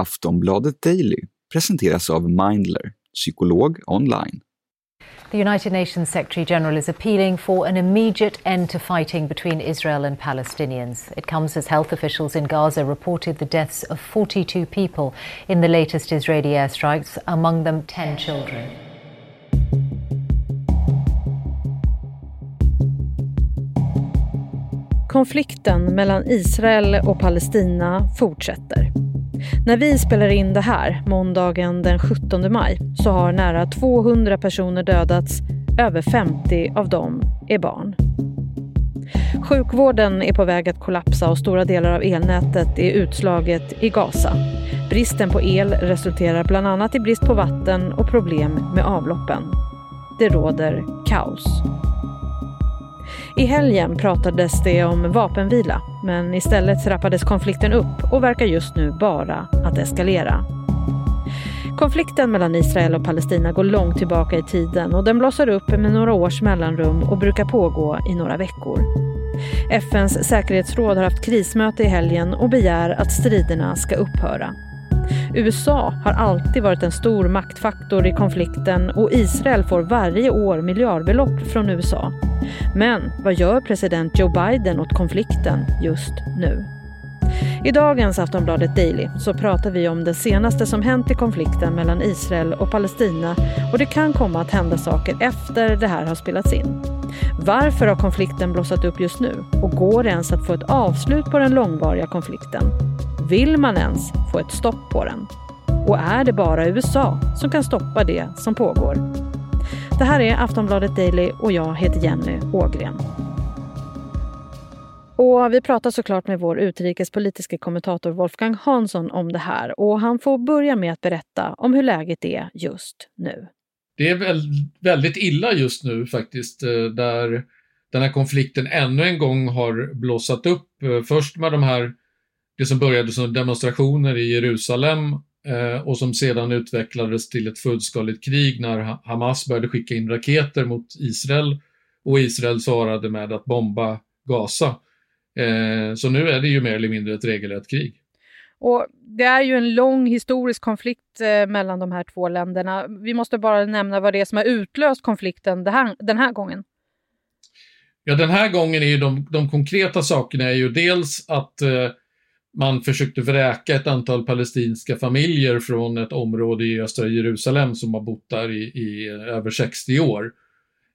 Aftonbladet Daily presenteras av Mindler, psykolog online. The United Nations Secretary General is appealing for an immediate end to fighting between Israel and Palestinians. It comes as health officials in Gaza reported the deaths of 42 people in the latest Israeli airstrikes, among them 10 children. Konflikten mellan Israel och Palestina fortsätter. När vi spelar in det här, måndagen den 17 maj, så har nära 200 personer dödats. Över 50 av dem är barn. Sjukvården är på väg att kollapsa och stora delar av elnätet är utslaget i Gaza. Bristen på el resulterar bland annat i brist på vatten och problem med avloppen. Det råder kaos. I helgen pratades det om vapenvila, men istället trappades konflikten upp och verkar just nu bara att eskalera. Konflikten mellan Israel och Palestina går långt tillbaka i tiden och den blossar upp med några års mellanrum och brukar pågå i några veckor. FNs säkerhetsråd har haft krismöte i helgen och begär att striderna ska upphöra. USA har alltid varit en stor maktfaktor i konflikten och Israel får varje år miljardbelopp från USA. Men vad gör president Joe Biden åt konflikten just nu? I dagens Aftonbladet Daily så pratar vi om det senaste som hänt i konflikten mellan Israel och Palestina och det kan komma att hända saker efter det här har spelats in. Varför har konflikten blossat upp just nu? Och går det ens att få ett avslut på den långvariga konflikten? Vill man ens få ett stopp på den? Och är det bara USA som kan stoppa det som pågår? Det här är Aftonbladet Daily och jag heter Jenny Ågren. Och vi pratar såklart med vår utrikespolitiska kommentator Wolfgang Hansson om det här och han får börja med att berätta om hur läget är just nu. Det är väldigt illa just nu faktiskt, eh, där den här konflikten ännu en gång har blossat upp. Eh, först med de här, det som började som demonstrationer i Jerusalem eh, och som sedan utvecklades till ett fullskaligt krig när Hamas började skicka in raketer mot Israel och Israel svarade med att bomba Gaza. Så nu är det ju mer eller mindre ett regelrätt krig. Och det är ju en lång historisk konflikt eh, mellan de här två länderna. Vi måste bara nämna vad det är som har utlöst konflikten här, den här gången. Ja, den här gången är ju de, de konkreta sakerna är ju dels att eh, man försökte vräka ett antal palestinska familjer från ett område i östra Jerusalem som har bott där i, i över 60 år.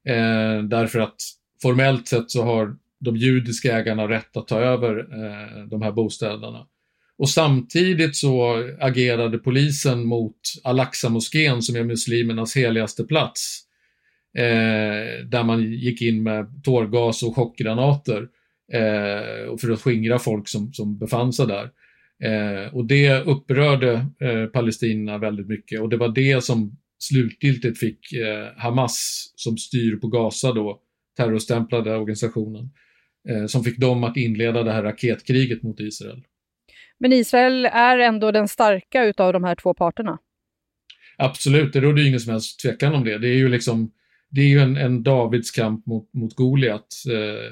Eh, därför att formellt sett så har de judiska ägarna rätt att ta över eh, de här bostäderna. Och samtidigt så agerade polisen mot Al-Aqsa-moskén som är muslimernas heligaste plats. Eh, där man gick in med tårgas och chockgranater eh, för att skingra folk som, som befann sig där. Eh, och det upprörde eh, palestinierna väldigt mycket och det var det som slutgiltigt fick eh, Hamas, som styr på Gaza då, terrorstämplade organisationen, eh, som fick dem att inleda det här raketkriget mot Israel. Men Israel är ändå den starka utav de här två parterna. Absolut, det råder ju ingen som helst tvekan om det. Det är ju liksom, det är ju en, en Davids kamp mot, mot Goliat. Eh,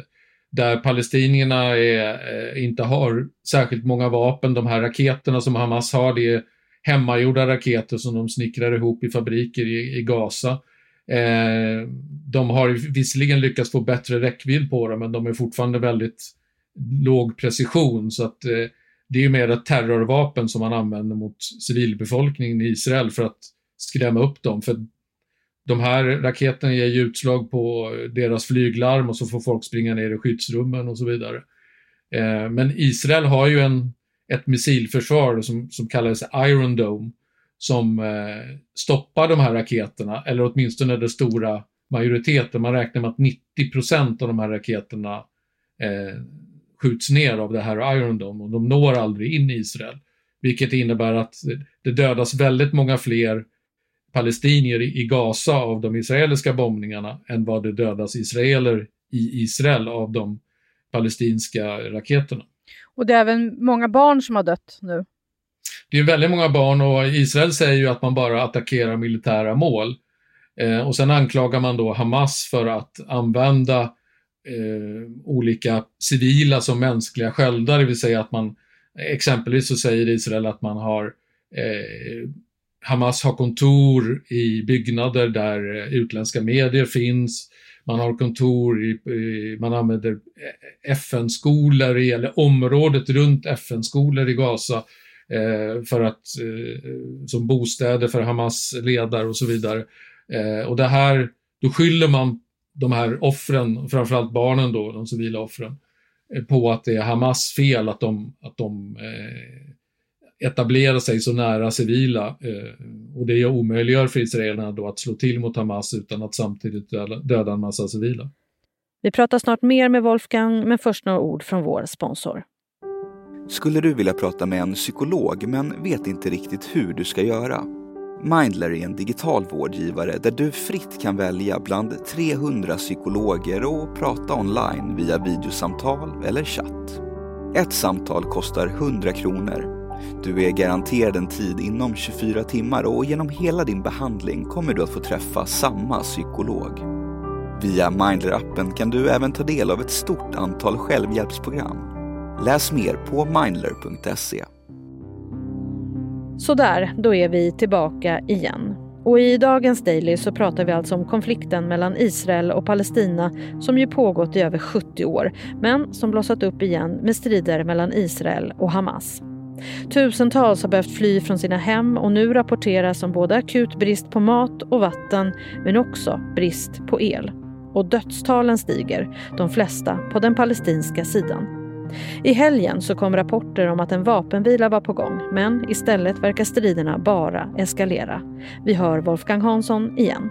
där palestinierna är, eh, inte har särskilt många vapen. De här raketerna som Hamas har, det är hemmagjorda raketer som de snickrar ihop i fabriker i, i Gaza. Eh, de har visserligen lyckats få bättre räckvidd på dem, men de är fortfarande väldigt låg precision. Så att eh, det är ju mer ett terrorvapen som man använder mot civilbefolkningen i Israel för att skrämma upp dem. För de här raketerna ger ju utslag på deras flyglarm och så får folk springa ner i skyddsrummen och så vidare. Eh, men Israel har ju en, ett missilförsvar som, som kallas Iron Dome som eh, stoppar de här raketerna, eller åtminstone den stora majoriteten. Man räknar med att 90 procent av de här raketerna eh, skjuts ner av det här Iron Dome och de når aldrig in i Israel. Vilket innebär att det dödas väldigt många fler palestinier i Gaza av de israeliska bombningarna än vad det dödas israeler i Israel av de palestinska raketerna. Och det är även många barn som har dött nu? Det är väldigt många barn och Israel säger ju att man bara attackerar militära mål. Eh, och sen anklagar man då Hamas för att använda eh, olika civila som mänskliga sköldar, det vill säga att man exempelvis så säger Israel att man har eh, Hamas har kontor i byggnader där eh, utländska medier finns. Man har kontor i, man använder eh, FN-skolor, eller området runt FN-skolor i Gaza eh, för att, som bostäder för Hamas ledare och så vidare. Och det här, då skyller man de här offren, framförallt barnen då, de civila offren, på att det är Hamas fel att de, att de eh, etablerar sig så nära civila. Eh, och det omöjliggör för israelerna då att slå till mot Hamas utan att samtidigt döda en massa civila. Vi pratar snart mer med Wolfgang, men först några ord från vår sponsor. Skulle du vilja prata med en psykolog men vet inte riktigt hur du ska göra? Mindler är en digital vårdgivare där du fritt kan välja bland 300 psykologer och prata online via videosamtal eller chatt. Ett samtal kostar 100 kronor. Du är garanterad en tid inom 24 timmar och genom hela din behandling kommer du att få träffa samma psykolog. Via Mindler-appen kan du även ta del av ett stort antal självhjälpsprogram. Läs mer på mindler.se. Sådär, då är vi tillbaka igen. Och i dagens Daily så pratar vi alltså om konflikten mellan Israel och Palestina som ju pågått i över 70 år men som blossat upp igen med strider mellan Israel och Hamas. Tusentals har behövt fly från sina hem och nu rapporteras om både akut brist på mat och vatten men också brist på el. Och dödstalen stiger, de flesta på den palestinska sidan. I helgen så kom rapporter om att en vapenvila var på gång men istället verkar striderna bara eskalera. Vi hör Wolfgang Hansson igen.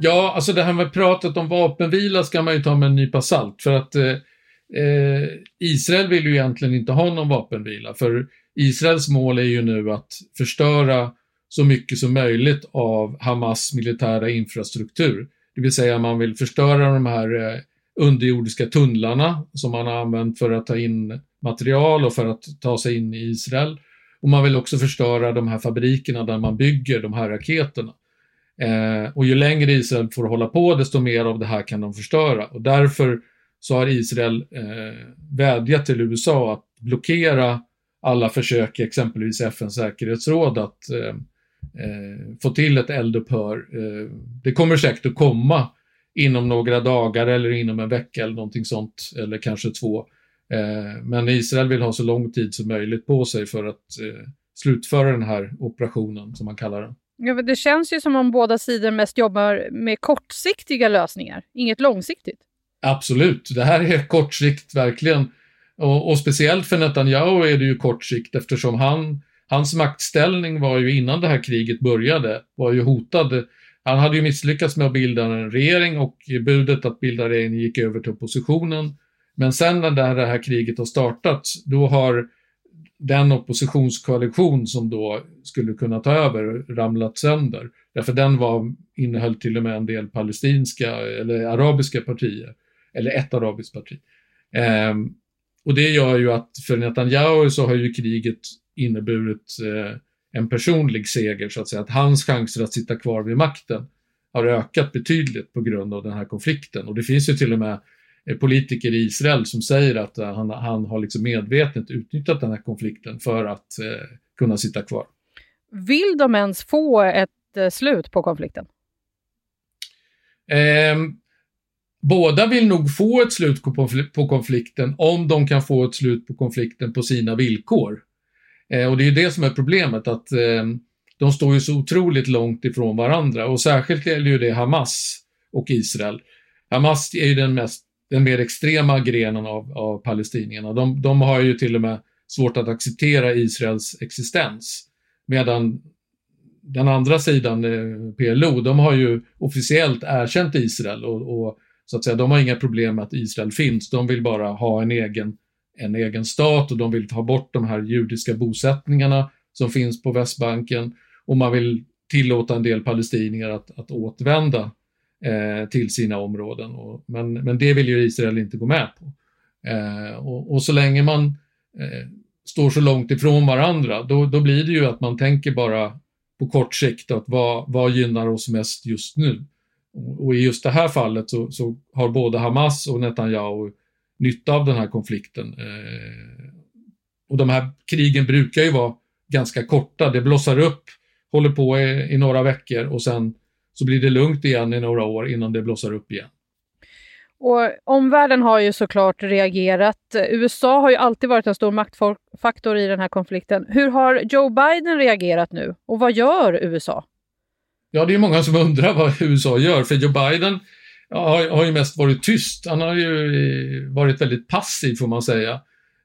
Ja, alltså det här med pratet om vapenvila ska man ju ta med en nypa salt för att eh, eh, Israel vill ju egentligen inte ha någon vapenvila för Israels mål är ju nu att förstöra så mycket som möjligt av Hamas militära infrastruktur. Det vill säga man vill förstöra de här eh, underjordiska tunnlarna som man har använt för att ta in material och för att ta sig in i Israel. Och man vill också förstöra de här fabrikerna där man bygger de här raketerna. Eh, och ju längre Israel får hålla på, desto mer av det här kan de förstöra. Och därför så har Israel eh, vädjat till USA att blockera alla försök, exempelvis FNs säkerhetsråd, att eh, eh, få till ett eldupphör. Eh, det kommer säkert att komma inom några dagar eller inom en vecka eller någonting sånt, eller kanske två. Eh, men Israel vill ha så lång tid som möjligt på sig för att eh, slutföra den här operationen, som man kallar den. Ja, det känns ju som om båda sidor mest jobbar med kortsiktiga lösningar, inget långsiktigt. Absolut, det här är kort sikt verkligen. Och, och, speciellt för Netanyahu är det ju kort sikt eftersom han, hans maktställning var ju innan det här kriget började, var ju hotad han hade ju misslyckats med att bilda en regering och budet att bilda regering gick över till oppositionen. Men sen när det här kriget har startat, då har den oppositionskoalition som då skulle kunna ta över ramlat sönder. Därför den var, innehöll till och med en del palestinska eller arabiska partier. Eller ett arabiskt parti. Ehm, och det gör ju att för Netanyahu så har ju kriget inneburit eh, en personlig seger, så att säga. Att hans chanser att sitta kvar vid makten har ökat betydligt på grund av den här konflikten. Och det finns ju till och med eh, politiker i Israel som säger att eh, han, han har liksom medvetet utnyttjat den här konflikten för att eh, kunna sitta kvar. Vill de ens få ett eh, slut på konflikten? Eh, båda vill nog få ett slut på konflikten om de kan få ett slut på konflikten på sina villkor. Eh, och det är ju det som är problemet, att eh, de står ju så otroligt långt ifrån varandra och särskilt gäller ju det Hamas och Israel. Hamas är ju den, mest, den mer extrema grenen av, av palestinierna. De, de har ju till och med svårt att acceptera Israels existens. Medan den andra sidan, eh, PLO, de har ju officiellt erkänt Israel och, och, så att säga, de har inga problem med att Israel finns. De vill bara ha en egen en egen stat och de vill ta bort de här judiska bosättningarna som finns på Västbanken och man vill tillåta en del palestinier att, att återvända eh, till sina områden. Och, men, men det vill ju Israel inte gå med på. Eh, och, och, så länge man eh, står så långt ifrån varandra, då, då blir det ju att man tänker bara på kort sikt att vad, vad gynnar oss mest just nu? Och, i just det här fallet så, så har både Hamas och Netanyahu nytta av den här konflikten. Eh, och de här krigen brukar ju vara ganska korta. Det blossar upp, håller på i, i några veckor och sen så blir det lugnt igen i några år innan det blossar upp igen. Och omvärlden har ju såklart reagerat. USA har ju alltid varit en stor maktfaktor i den här konflikten. Hur har Joe Biden reagerat nu och vad gör USA? Ja, det är många som undrar vad USA gör, för Joe Biden har, har ju mest varit tyst. Han har ju eh, varit väldigt passiv får man säga.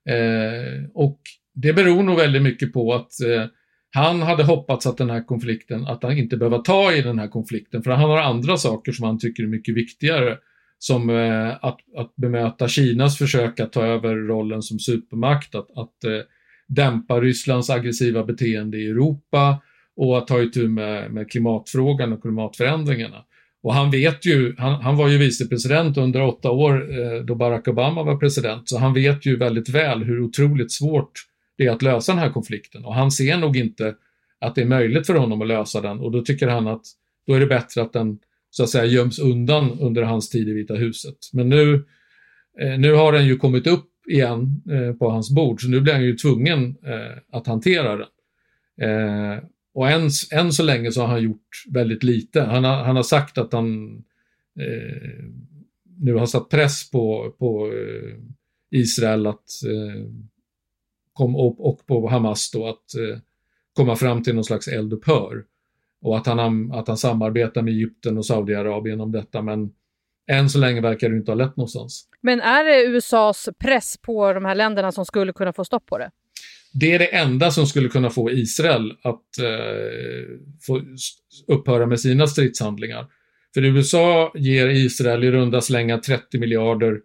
Eh, och det beror nog väldigt mycket på att eh, han hade hoppats att den här konflikten, att han inte behöver ta i den här konflikten, för han har andra saker som han tycker är mycket viktigare. Som eh, att, att bemöta Kinas försök att ta över rollen som supermakt, att, att eh, dämpa Rysslands aggressiva beteende i Europa och att ta itu med, med klimatfrågan och klimatförändringarna. Och han vet ju, han, han var ju vicepresident under åtta år eh, då Barack Obama var president, så han vet ju väldigt väl hur otroligt svårt det är att lösa den här konflikten. Och han ser nog inte att det är möjligt för honom att lösa den och då tycker han att då är det bättre att den så att säga göms undan under hans tid i Vita huset. Men nu, eh, nu har den ju kommit upp igen eh, på hans bord, så nu blir han ju tvungen eh, att hantera den. Eh, och än, än så länge så har han gjort väldigt lite. Han har, han har sagt att han eh, nu har satt press på, på eh, Israel att eh, kom, och, och, på Hamas då att eh, komma fram till någon slags eldupphör. Och att han, att han samarbetar med Egypten och Saudiarabien om detta men än så länge verkar det inte ha lett någonstans. Men är det USAs press på de här länderna som skulle kunna få stopp på det? Det är det enda som skulle kunna få Israel att eh, få upphöra med sina stridshandlingar. För USA ger Israel i runda slänga 30 miljarder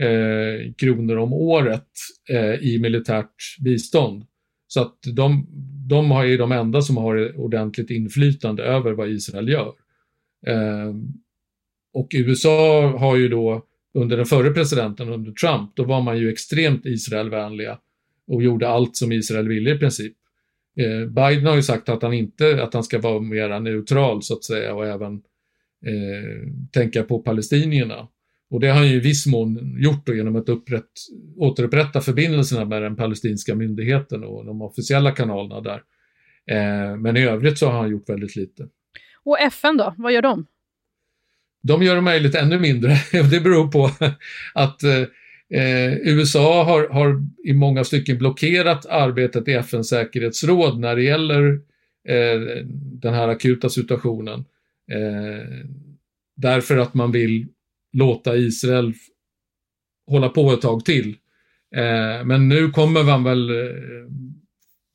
eh, kronor om året eh, i militärt bistånd. Så att de, de har ju de enda som har ordentligt inflytande över vad Israel gör. Eh, och USA har ju då under den förre presidenten, under Trump, då var man ju extremt Israelvänliga och gjorde allt som Israel ville i princip. Eh, Biden har ju sagt att han inte, att han ska vara mera neutral så att säga och även eh, tänka på palestinierna. Och det har han ju i viss mån gjort då genom att upprätt, återupprätta förbindelserna med den palestinska myndigheten och de officiella kanalerna där. Eh, men i övrigt så har han gjort väldigt lite. Och FN då, vad gör de? De gör det möjligt ännu mindre. det beror på att eh, USA har, har, i många stycken blockerat arbetet i FNs säkerhetsråd när det gäller eh, den här akuta situationen. Eh, därför att man vill låta Israel hålla på ett tag till. Eh, men nu kommer man väl eh,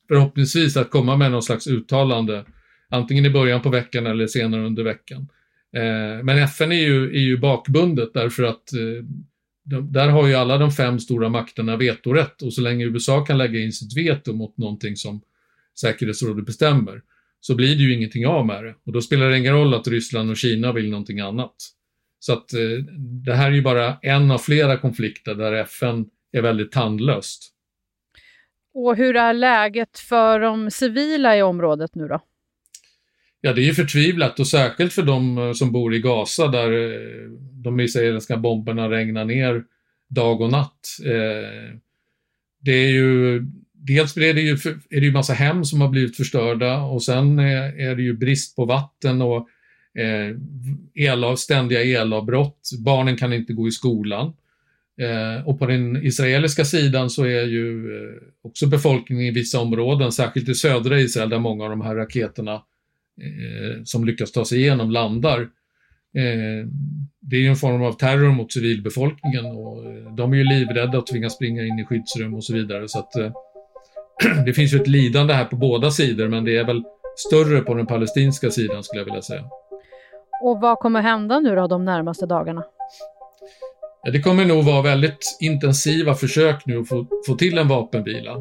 förhoppningsvis att komma med någon slags uttalande, antingen i början på veckan eller senare under veckan. Eh, men FN är ju, är ju bakbundet därför att eh, de, där har ju alla de fem stora makterna vetorätt och så länge USA kan lägga in sitt veto mot någonting som säkerhetsrådet bestämmer så blir det ju ingenting av med det. Och då spelar det ingen roll att Ryssland och Kina vill någonting annat. Så att eh, det här är ju bara en av flera konflikter där FN är väldigt tandlöst. Och hur är läget för de civila i området nu då? Ja, det är ju förtvivlat och särskilt för de eh, som bor i Gaza där eh, de israeliska bomberna regnar ner dag och natt. Eh, det är ju Dels är det ju, är det ju massa hem som har blivit förstörda och sen är det ju brist på vatten och el, ständiga elavbrott. Barnen kan inte gå i skolan. Och på den israeliska sidan så är ju också befolkningen i vissa områden, särskilt i södra Israel där många av de här raketerna eh, som lyckas ta sig igenom landar. Eh, det är ju en form av terror mot civilbefolkningen och eh, de är ju livrädda och tvingas springa in i skyddsrum och så vidare. Så att, eh, det finns ju ett lidande här på båda sidor men det är väl större på den palestinska sidan skulle jag vilja säga. Och vad kommer hända nu då de närmaste dagarna? Ja, det kommer nog vara väldigt intensiva försök nu att få, få till en vapenvila.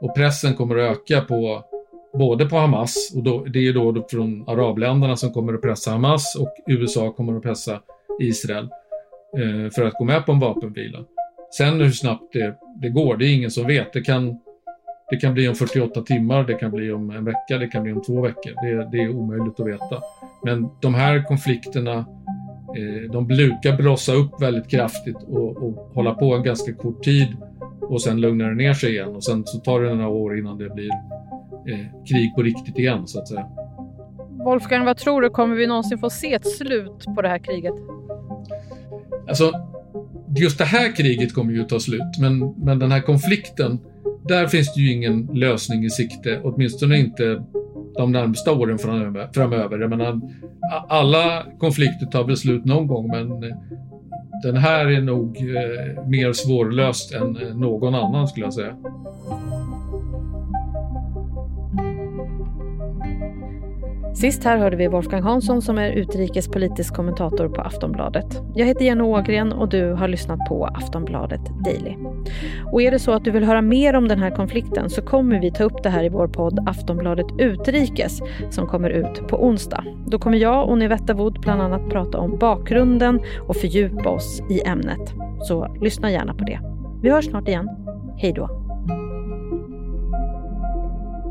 Och pressen kommer att öka på både på Hamas, och då, det är då från arabländerna som kommer att pressa Hamas och USA kommer att pressa Israel eh, för att gå med på en vapenvila. Sen hur snabbt det, det går, det är ingen som vet. Det kan, det kan bli om 48 timmar, det kan bli om en vecka, det kan bli om två veckor. Det, det är omöjligt att veta. Men de här konflikterna, eh, de brukar blossa upp väldigt kraftigt och, och hålla på en ganska kort tid och sen lugnar det ner sig igen och sen så tar det några år innan det blir eh, krig på riktigt igen så att säga. Wolfgang, vad tror du? Kommer vi någonsin få se ett slut på det här kriget? Alltså, just det här kriget kommer ju ta slut, men, men den här konflikten, där finns det ju ingen lösning i sikte, åtminstone inte de närmsta åren framöver. framöver. Jag menar, alla konflikter tar väl slut någon gång, men den här är nog eh, mer svårlöst än någon annan skulle jag säga. Sist här hörde vi Wolfgang Hansson som är utrikespolitisk kommentator på Aftonbladet. Jag heter Jenny Ågren och du har lyssnat på Aftonbladet Daily. Och är det så att du vill höra mer om den här konflikten så kommer vi ta upp det här i vår podd Aftonbladet Utrikes som kommer ut på onsdag. Då kommer jag och Nivetta Wood bland annat prata om bakgrunden och fördjupa oss i ämnet. Så lyssna gärna på det. Vi hörs snart igen. Hej då!